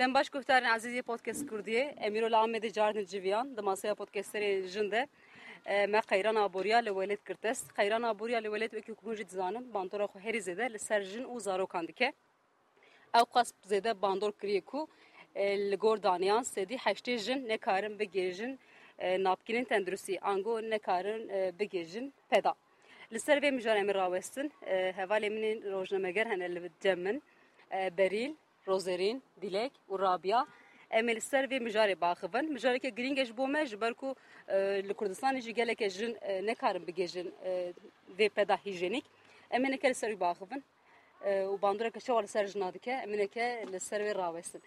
Dem baş guhtarın Aziziye Podcast kurdiye Emirul Ahmet Cardin Civiyan da masaya podcastleri jinde me qeyran aboriya li welet kirtes qeyran aboriya li welet wekî ku jî dizanin bandora xwe herî zêde li ser jin û zarokan dike ew zêde bandor kiriye ku li gor daniyan sedî heştê jin nekarin bigêjin napkînên tenduristî ango nekarin bigêjin peda. Li ser vê mijar em rawestin hevalê min rojnameger hene li cem min Rozerin, Dilek û Rabia em li ser vê mijarê baxivin. Mijareke giringej bo me ji ber ku li Kurdistanê jî geleke jin nekarin e, bigêjin e, vê peda hijyenik. Em ê neke li ser wî baxivin û bandoreke çawa li ser jina dike, em ser wê rawestin.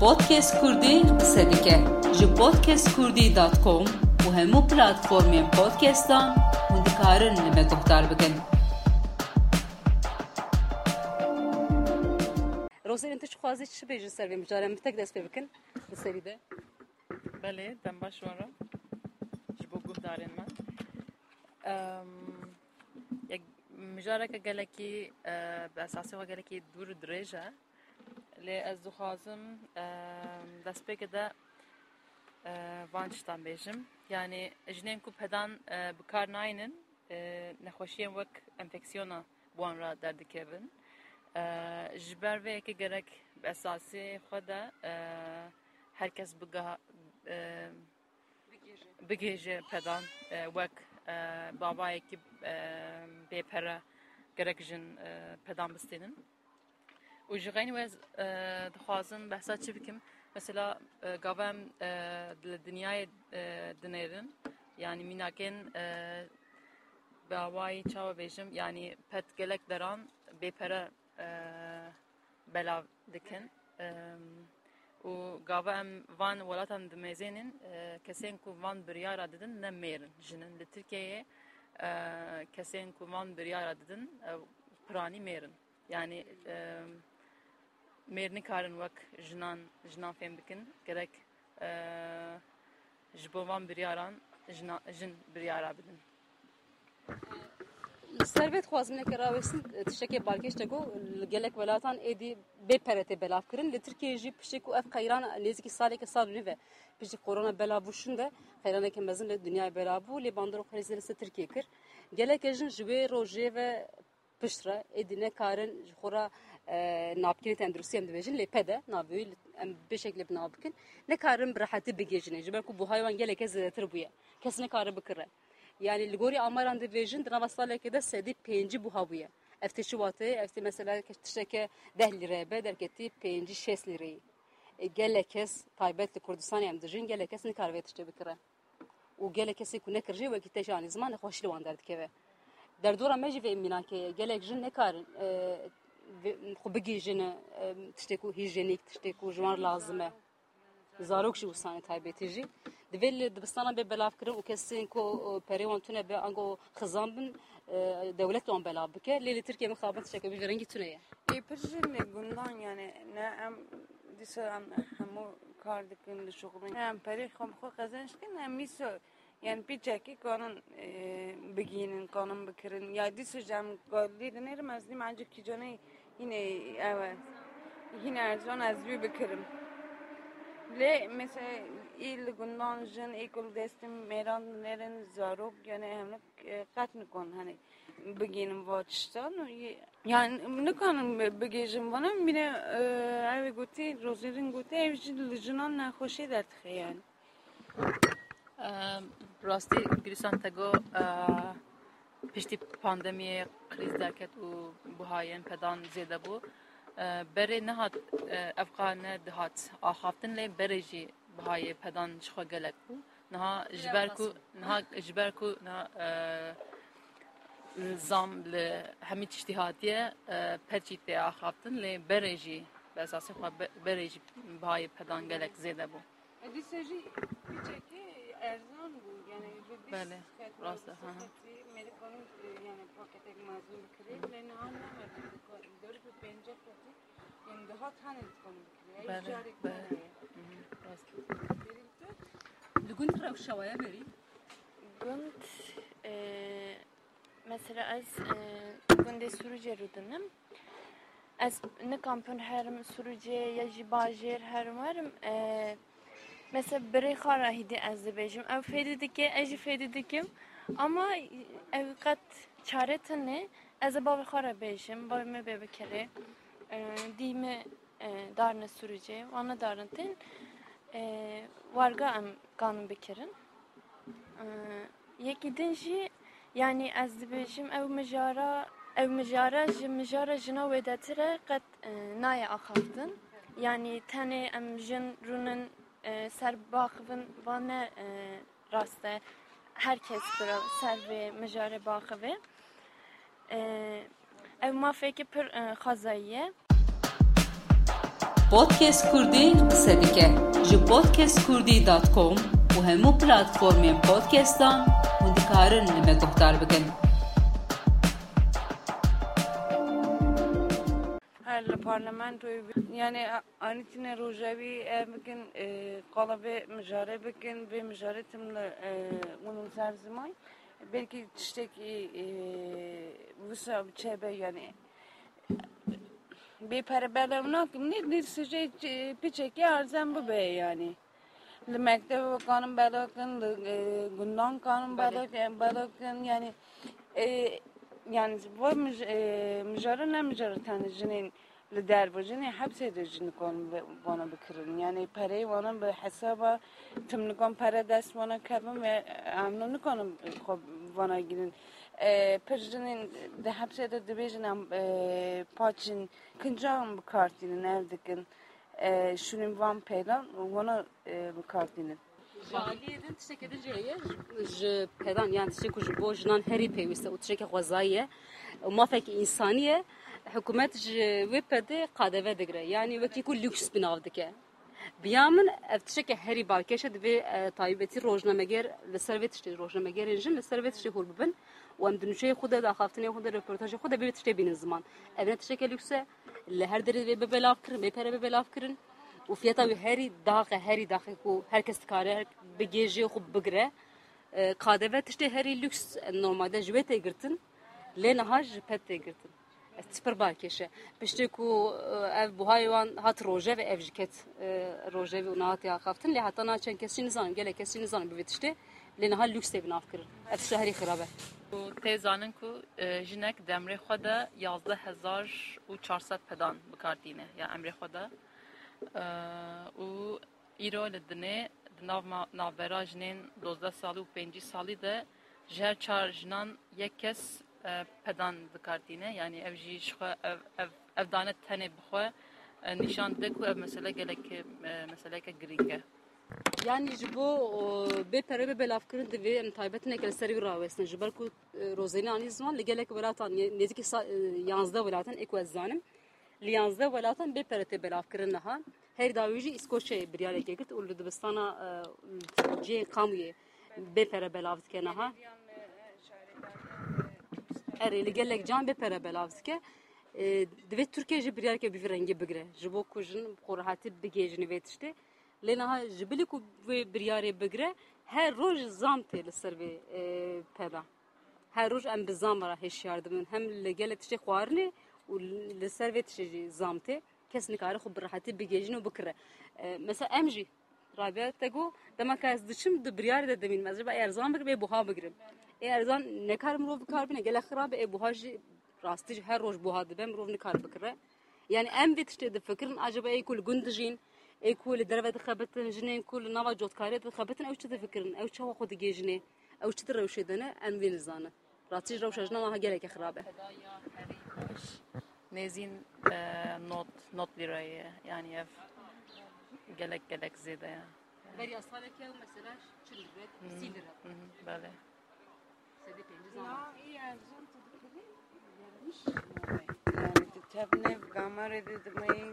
Podcast Kurdî qise dike ji podcastkurdî.com û hemû platformên podcastan hûn dikarin li me guhdar bikin. بکن روزرین تو خوازی چی بیجی سر وی مجاری متک دست بکن بسری ده بله دم باش وارم جی بو گهدارین من یک مجاره که گلکی به اساسی و گلکی دور درجه لی از دخوازم دست بکده وانشتان بیجم yani jinem ku pedan bikar naynin nexweşiyên wek enfeksiyona wan ra derdikevin ji ber vê yekê gerek bi esasê xwe de herkes biga bigêje pedan wek babayekî bêpere gerek jin pedan bistênin û ji xeynî wê dixwazim behsa çi bikim? Mesela gava em li dinyayê dinêrin yani mînakên bawayî çawa bêjim yani pet gelek deran bêpere belav dikin. Û gava em van welatan dimêzênin kesên ku van biryara didin ne mêrin jinin li Tirkiyeyê kesên ku van biryara didin piranî mêrin yani mêr nikarin wek jinan jinan fêm bikin gerek ji bo van biryaran jin biryara bidin servet xwazim neke rawestin tiştekê balkêş te got gelek welatan êdî bê peretê belav kirin li Tirkiye jî piştî ku ev qeyran nêzîkî saleke sal nîve piştî korona belav bûşin de qeyraneke mezin li dunyayê belav bû lê bandor xwezê li ser Tirkiye kir geleke jin ji wê rojê ve piştre êdî nekarin ji xwe re napkirê tenduristî em dibêjin lê pede navê em bi şeklê binav bikin nekarin bi rehetî bigêjine ji ber ku bu haywan geleke zêdetir bûye kes nekarin bikire yani li gorî amaran dibêjin di nava salekê de sedî pêncî buha bûye ev tê çi watê ev tê mesela tişteke deh lîre be derketî pêncî şêst lîreyî gelek kes taybet li kurdistanê em dijîn gelek kes nikar vê tiştê bikire? Û gelek kesê ku nekir jî wekî te janî ziman nexweşî li wan derdikeve derdora me jî vê mînakeye gelek jin nekarin xwe bigîjin tiştê ku hîjenîk tiştê ku ji wan lazim e zarok jî wîsanê taybetî jî divê li dibistana bê belav kirin û kesên ku perê wan tune be ango xizan bin dewlet wan belav bike lê li Tirkiye min xabin tiştekî bi rengî tune ye ê pir jî lê gundan yani ne em dîsa em hemû kar dikin li şoxibin em perê xwe xwe qezenç dikin em mîso yani piçekî kanun bigînin kanun bikirin ya dîsa ji em galî dinêrim ez dîm ancak kîcanê yine evet yine erzan ez wî bikirim Lê mesela il gundan jin ekol destim meran nerin zarok yani hemlik qat nikon hani biginin vaçtan yani ne kanın bigejim bana bine ev goti rozerin goti ev jinan naxoşi dertxe yani. راستی گریسان تگو پشتی پاندمی کریز درکت و بهاین پدان زیده بو بره نهات افغان دهات آخافتن لی بره جی بهای پدان شخوا گلک بو نها جبر کو نها جبر کو نها زام ل همین اجتهادیه پرچیت به آخافتن لی بره جی به اساس خوا بره جی بهای پدان گلک زیده بو Dîsa jî piçekî erzan bû ارزان بود. یعنی به 20 بله راسته ها مریکانو یعنی پاکت یک مزون بکری. ولی نه هم نمید داری به پنجه پتی یعنی ده ها تن انتقام بکری. یعنی بله بله. راست بریم تو. دگونت رو شوایا بریم گوند مثلا از گوند سروجه رو دنم. از نکامپن هرم سروجه یا جباجر هرم هرم اه mesela birê xara hîdî ez dibêjim ev fêdî dike ez ama ev qet çare tune ez bavê xwe re bêjim bavê me bê bikire e, dî me e, darine Suriye wana darin tên e, warga em ganın bikirin yekî din yani ez dibêjim ew ev mijara ji mijara jina wê de tire qet naye axaftin yani tenê em jin rûnin e, ser baxivin vane e, rast e herkes bira ser vê mijare baxivê e, ev mafekî pir e, xwezayiye Podcast Kurdî qise dike ji podcastkurdî.com û hemû platformên podcastan hûn dikarin li me guhdar li parlamentoyu yani anitine rojavi ev bikin qalabe mijare bikin ve mijare timle onun serzimay belki tişteki visa çebe yani bir pere belevnak ne bir sıcak piçeki arzem bu be yani li mektebe kanun belakın li gundan kanun belakın belakın yani e, yani bu müj, e, müjarı ne müjarı tane derbojini hepsi de jini kanun bana bikirin yani parayı bana bir hesaba timnikan para dest bana kabim ve amnunu kanun bana girin Perjinin de hepsi de dibêjin em paçin kincağın bu kartinin evdikin şunun van peydan ona bu kartinin. Faaliyetên tiştekê din jê heye ji pedan yan tiştê ku ji bo jinan herî pêwîst e û tiştekî xwezayî ye û mafekî însanî ye hikûmet ji wê pedê qadeve digire yanî wekî ku lüks bînav dike Biya min ev tiştekî herî balkêş e divê taybetî rojnameger li ser vê tiştê rojnamegerên jin li ser vê tiştê hûr bibin û em di nûçeyê xwe de daxaftinê xwe de reportajê xwe de bê tiştê bînin ziman ev ne tiştekî lüks e li her derê vê bibelav kirin bê pere bibelav kirin û fiyata wî herî daxe herî daxe ku herkes dikare bi ji ji spir balkêşe piştê ku ev buhayê wan hat rojev ev jî ket rojevê û nehatiye axaftin lê heta naçen kesî nizanin gelek kesî nizanin bi vê tiştê lê niha lüks tê binav kirin ev tiştê herî xirab e û tê zanin ku e, jinek demrê xwe de yazde hezar û çarset pedan bikardîne ya emrê xwe de. E, û îro li dinê di nav navbera jinên dozdeh salî û pêncî salî de ji her yek kes e, pedan dikardîne yani ev jî ev ev ev dane tenê bixwe e, nîşan dide ku ev mesele gelek meseleke girîng e Yani ji bo bê pere bê belavkirin divê em taybetinek li serî rawestin ji ber ku rozênê anî ziman li gelek welatan nêzîkî yanzdeh welatan ê ku ez zanim. Li yanzdeh welatan bê pere tê belavkirin niha. Her dawî jî İskoçyayê biryareke girt û li dibistana ciyê Kamûyê bê pere belav dike niha erê li gelek can bê pere belav dike divê Tirkiye jî biryareke bîvî rengî bigire. Ji bo ku jin xwe rahatî bigêjin vê tiştê lê niha ji bilî ku vê biryarê bigire her roj zam tê li ser vê peda. Her roj em bi zam ra hêşiyar dibin hem li gelek tiştê xwarinê û li ser vê tiştê jî zam tê kes nikare xwe bi rahatî bigêjin û bikire. Mesela em de erzan erzan nekar mirov bikar bîne gelek xirab e ê buha jî rastî jî her roj buha dibe mirov nikar bikire yani em vê tiştê difikirin acaba ê ku li gund dijîn ê ku li derve dixebitin jinên ku li nava cotkariyê dixebitin ew çi difikirin ew çawa xwe digêjine ew çi di rewşê dine em vê nizanin rastî jî rewşa jinan ha gelekî xirab e Nezin e, not not lirayı yani ev gelek gelek zede ya. Beriya saleke ew mesela lira lira Hı hı, Böyle. Sedî pêncî zam Yani tebne gamare dedmeyi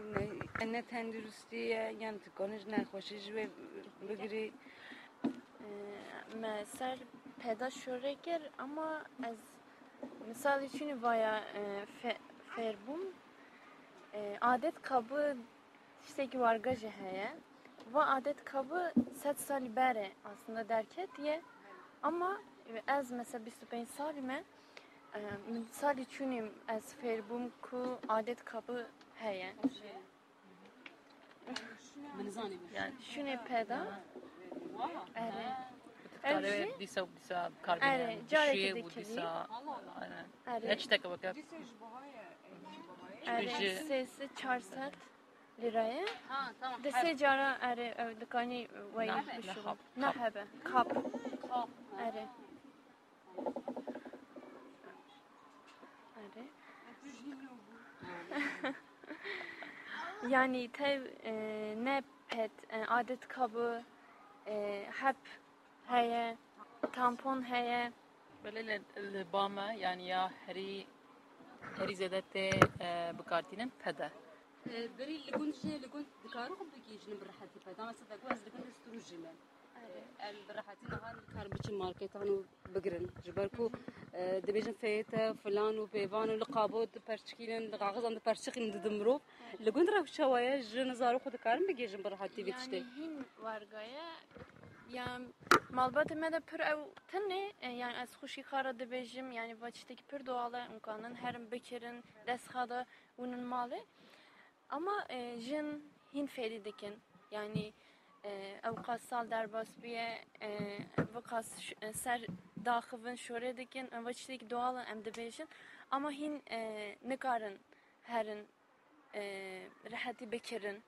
ne ne tendürüstüye yani tıkanış ne hoşiş ve bigri me ser peda şoreker ama ez misal için vaya e, fe, ferbum e, adet kabı işte ki vargajı heye ve adet kabı set sali bere aslında derket ye. Ama ez mesela bistu ben sarime min sari çunim ez ferbum ku adet kapı heye. Yani şune peda. Evet. Evji. Disa disa karbine. Şuye bu disa. Ne çitek bakar? Ere sesi çarsat liraya. Ha tamam. Dese cara ere dükkanı vayı. Ne hebe. Şey. Kap. Ere. yani tev e, ne pet e, adet kabı e, hep heye tampon heye Böyle البامة yani ya heri heri zedete بكارتينن pede. بري اللي كنت شيء اللي كنت ذكاره خب بيجي جنب راحتي فدا ما صدق واز اللي كنت استروجي من الراحتي نهار كار بيجي ماركت هانو بقرن جبركو دبيجن فيتا فلان وبيفان ولقابو برشكيلن لغاغز عند برشكين ددمرو اللي كنت راح شوايه جن زارو خد كارم بيجي جنب راحتي yani بيتشتي hin vargaya yani malbatı me de pür ev tenne e, yani az xuşi xara dibêjim yani vaçteki pür doğalı imkanın herim bekirin desxada bunun malı ama e, jin hin feri dikin yani avukatsal derbasbiye avukat e, e, ser daxivin şore dikin em veçlik dualan em dibêjin ama hin e, nikarin herin rehetî bikirin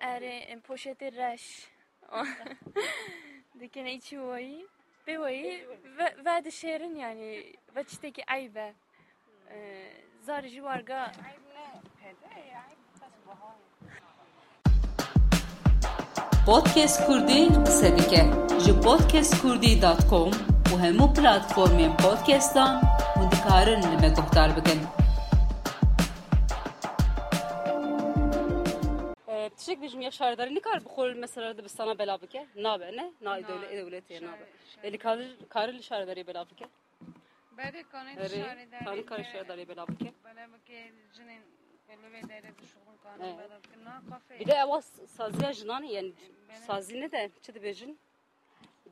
erê poşetê reş. Dikin içi wayî bê wayî ve dişêrin yani ve tiştekî eybe zarî ji warga Podcast Kurdi qise dike ji podcastkurdî.com û hemû platformên podcastan hûn dikarin li me guhdar bikin. Ee, Tişek bir jmiya şaredarı ne kar bixor mesela de bistana bela bike? Nabe ne? Na idole devleti ye nabe. Eli karı karı bela bike? Bere kanı şaredarı. Kanı karı şaredarı bela bike. Bela bike jinin bir de eva saziya jinanı yani sazine de çıdı bejin.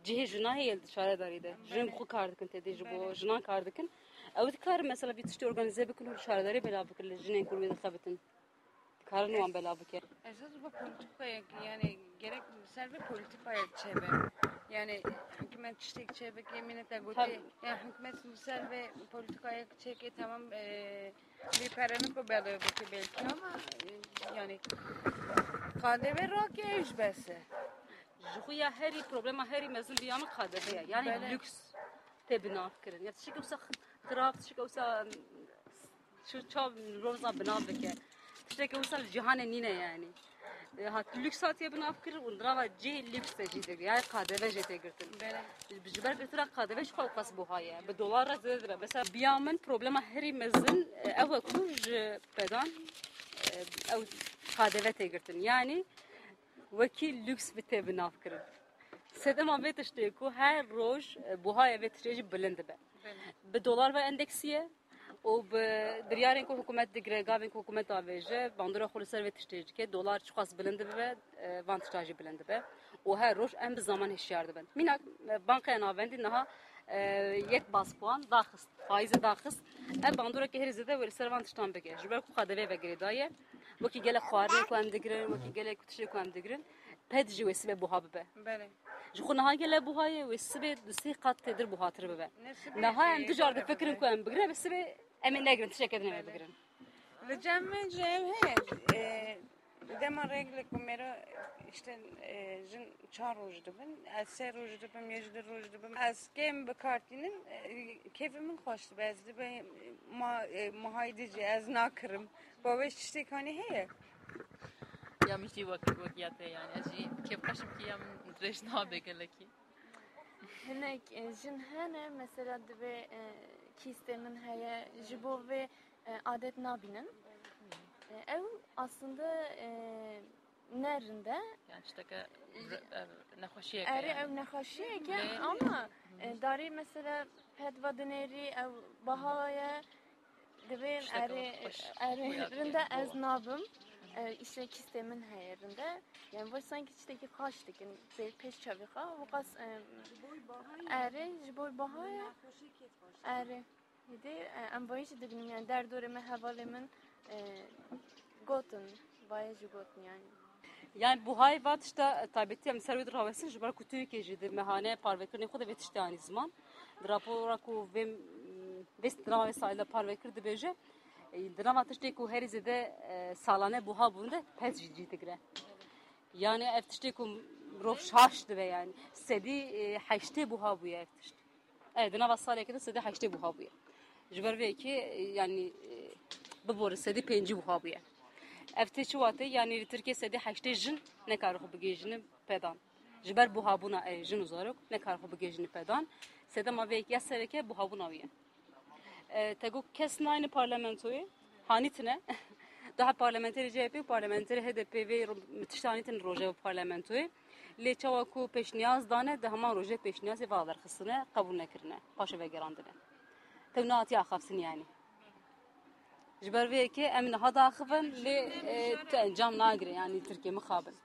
Cihe jinahi yeldi çare darıydı. Jim ku kardıkın tedi bu jinan kardıkın. Ev dikar mesela bir tişte organize bikin hur çare darı bela bikir jinen kurmayı da sabitin. Karın olan bela bikir. Esas bu politikaya yani gerek misal bir politikaya çebe. Yani hükümet çiçek çebe yemin et de gote. Yani hükümet misal ve politikaya çeke tamam eee bir paranı ko bela bu belki ama e, yani kade ve rak ya iş bese. ji xwe ya herî problema herî mezin biyanı qadebe ye yani Bele. lüks tê binav kirin ya tişik wisa xirab tişik wisa şu çav roza binav bike tişek wisa li cihanê nîne yani hat lüks hatiye binav kirin û drava cihê lüks te yani qadebe jê tê girtin Bele. ji ber girtira qadeve ji xwe qas buhaye bi dolar zêde dibe mesela biya min problema herî mezin e ku ji pedan ew qadeve tê girtin yani wekî lüks bi tê binav kirin sedema vê tiştê ku her roj buhaya vê tiştê jî bilind dibe bi dolar ve endeksiye û bi biryarên ku hikûmet digire gavên ku hikûmet avêje bandora xwe li ser vê tiştê dike dolar çi qas bilind dibe van tişta jî bilind dibe û her roj em bi zaman hişyar dibin mînak e, bankaya navendî niha yek bas puan daxist faizê daxist ev bandoreke herî zêde wê li ser van tiştan bike ji ber ku qadevê vegerê daye wekî gelek xwarinê ku em digirin wekî gelek tiştê ku em digirin ped jî wê sibê buha bibe ji xwe niha gele buhayê wê sibê du sê qat têdir buhatir bibe niha em dicar difikirin ku em bigire wê sibê em ê negirin tişekê din em ê bigirin Ve cemme cev he. e, Dema regle ku mero işte e, jin çar roj dibin. Ez se roj dibim, yejde roj dibim. Ez kem bi kartinin e, kefimin hoştu. Ez dibe ma mahaydici ez nakirim. Babeş işte hani heye. Ya mişti vakit vakiyate yani. Aji kep kaşım ki ya dreş nabe geleki. hinek jin hene mesela dibe kistemin heye jibo ve e, adet nabinin E, ev aslında e, nerinde Yani işte ke nehoşiye eri yani. ev nexaşiye ki Ne? ama e, dari mesela pedva dineri ev bahaya hoş- hoş erinde bu. ez nabım ee, işlek sistemin her yerinde. Yani bu sanki içteki kaçtık. Yani bir peş çavika. Bu kas e, eri, jiboy bahaya. Eri. Yedi, e, em bayış dibinim yani derdoreme havalimin e, gotun. Bayış gotun yani. Yani bu hayvat işte e, tabeti yani servet ravesin jibar kutuyu kejidi mehane parvekir ne kadar vetişti yani zaman. Drapora ku vem vest raves ayla parvekir dibeje drama tişte ku her zede salane buha bunde pez ciddi tigre. Yani ev tişte ku roh şaştı ve yani sedi haşte buha bu ya ev tişte. Evet drama salya kede sedi haşte buha bu ya. Jibar ve ki yani bibor sedi penci buha bu ya. Evte çuvatı yani li Türkiye sedi haşte jin ne kar xu bigejini pedan. Jiber bu habuna e jin uzarok ne kar xu bigejini pedan. Sede ma ve ya sereke bu habuna wiye. Ee, tego kesin aynı parlamentoyu hanitine. Daha parlamenteri CHP parlamenteri HDP ve tiştanitin roje parlamentoyu. Lê çawa ku pêşniyaz dane di heman rojê pêşniyazê vada derxistine qebûl nekirine paşê vegerandine tev nehatiye axafsin yanî ji ber vê yekê em niha daxivin lê e, te encam nagirin yanî tirkê mixabin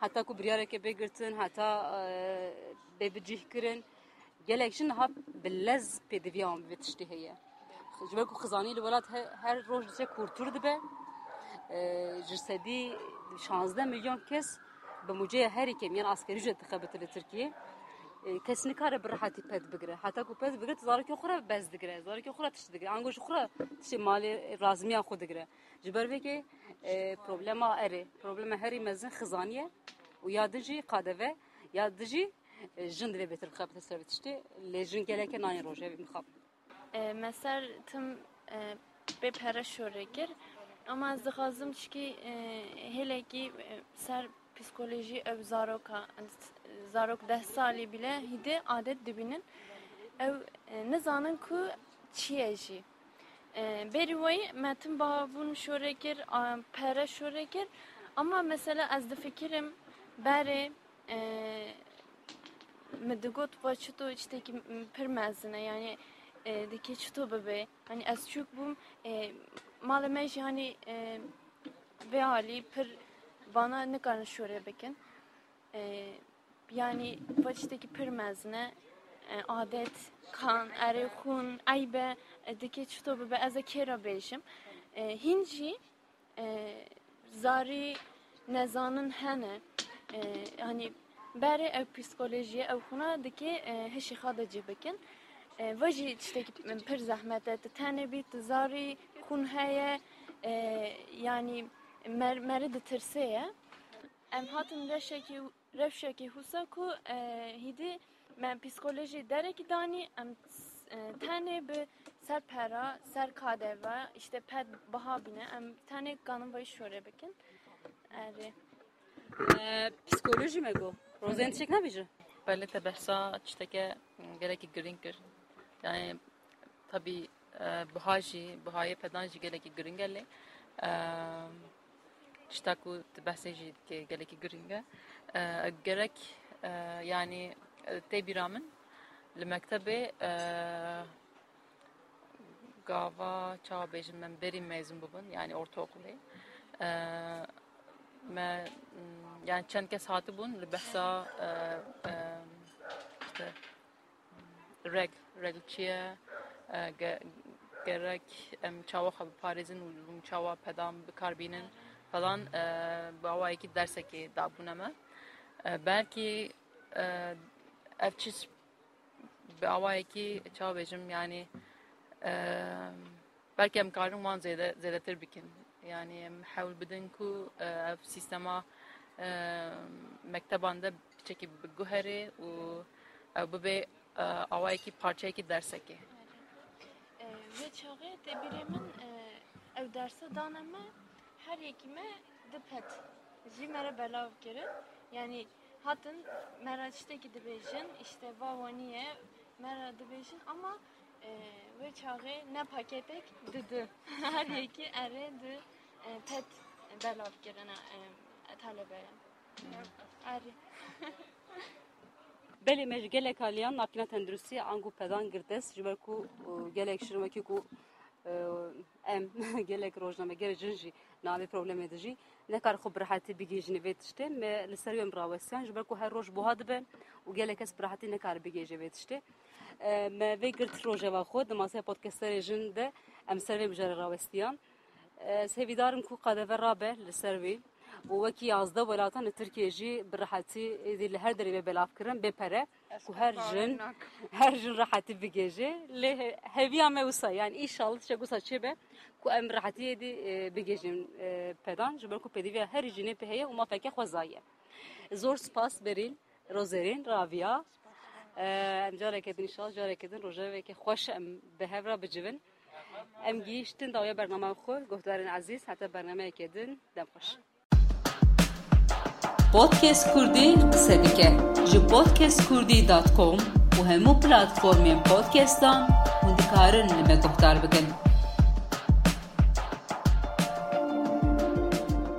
heta ku biryarekê bêgirtin heta e, bêbicih kirin. Gelek jî niha bi lez pêdiviya wan heye. جبر کو خزانی الولاد هر روز چه کورتور دبه جسدی 16 milyon kez به موجه هری که میان عسکری جد تخبت لترکیه کسی نکاره بر راحتی پد بگیره حتی کو پد بگیره زاری که خوره بز دگیره زاری که خوره تشت دگیره انگوش خوره تشت مالی رازمی خود دگیره جبر وی problem eri problem heri mezin xizaniye u yadıcı kadeve yadıcı jin dibe betir xab tesbit işte le jin geleke nayın roje bir xab ee, Məsər tüm be peraşörekir. Ama zıxazım ki e, hele ki e, ser psikoloji ev zaroka zarok hani, deh bile hidi adet dibinin ev ne zanın ku çiyeji. E, Berivayı metin babun şörekir, pera şörekir. Ama mesela az da fikirim beri e, medugot vaçutu içteki pirmezine yani مزنه یعنی دکی چطور ببه hani az çok bum malzeme hani ve hali per bana ne kadar şöyle bakın yani baştaki per mezne adet kan eri hun aybe diki çuto bebe az kera beşim hinci zari nezanın hene hani beri ev psikolojiye ev huna diki heşi xada cibekin وجی تشتکی پر زحمت تنه بیت زاری کن هیا yani mer مرد ترسیه ام هاتن رشکی رشکی حسا کو هیدی من پسیکولوژی درکی دانی ام tane به سر پرا سر کاده و işte ped baha bine em tane kanın başı şöyle bakın. Eri. psikoloji me go rozen çek ne bici بله te behsa tişteke geleki girin kir. yani tabi buha jî buhayê pedan jî gelekî giring e ku dike gelekî giring e gerek yani tê bîra min li mektebê gava çawa bêjim me berî mezun bibin yani ortaokulê me yani çend kes hatibûn li behsa işte reg reg çiye gerek em çawa xwe biparêzin û çawa pedam bikarbînin falan bi awayekî dersekê dabûne me belkî ev çîs bi awayekî çawa bêjim yani belkî em karin wan zêde zêdetir bikin. Yani em hewl bidin ku ev sîstema mekteban de biçekî biguherê û ew bibe parçayekî dersekê Ve çağı te min ev derse daneme her yekime dipet. Jî mere belav kirin. Yani hatin mera tiştekî dibêjin işte vavaniye mera dibêjin ama ve çağı ne paketek didi. her yekî erê di pet belav kirin talebeye. Erê. Belê me gelek aliyan nakîna tenduristiyê ango pedan girdest e, e, ji ku gelek şîrwekî ku em gelek rojnameger jin jî navê problemê de jî nekar xwe bi rehatî bigêjîne me li ser wê mirawestiyan ku her roj buha dibe û gelek kes bi rehatî nekar bigêje vê tiştê e, me vê girt rojeva xwe di masaya podkesterê jin em ser wê bijere rawestiyan. Sevîdarim ku qadeve rabe li û wekî yazda welatan li Tirkiye jî bi rehetî êdî li her derê belavkirin bê pere ku her jin her jin rehetî bigêje lê heviya me wisa yani îşallah tişek wisa çêbe ku em rehetî êdî bigêjin pedan. Ji ber ku pêdîviya herî jinê pê heye û mafeke xwezaye zor spas berîn rozerên raviya em carekê din îşallah carekê din rojevekê xweş em bi hev re bicivin. Em gihîştin dawya bername xwe guhdarên ezîz heta bernameyekê din dem xweş Podcast Kurdî qise dike ji podcastkurdî.com û hemû platformên podcastan hûn dikarin li me guhdar bikin.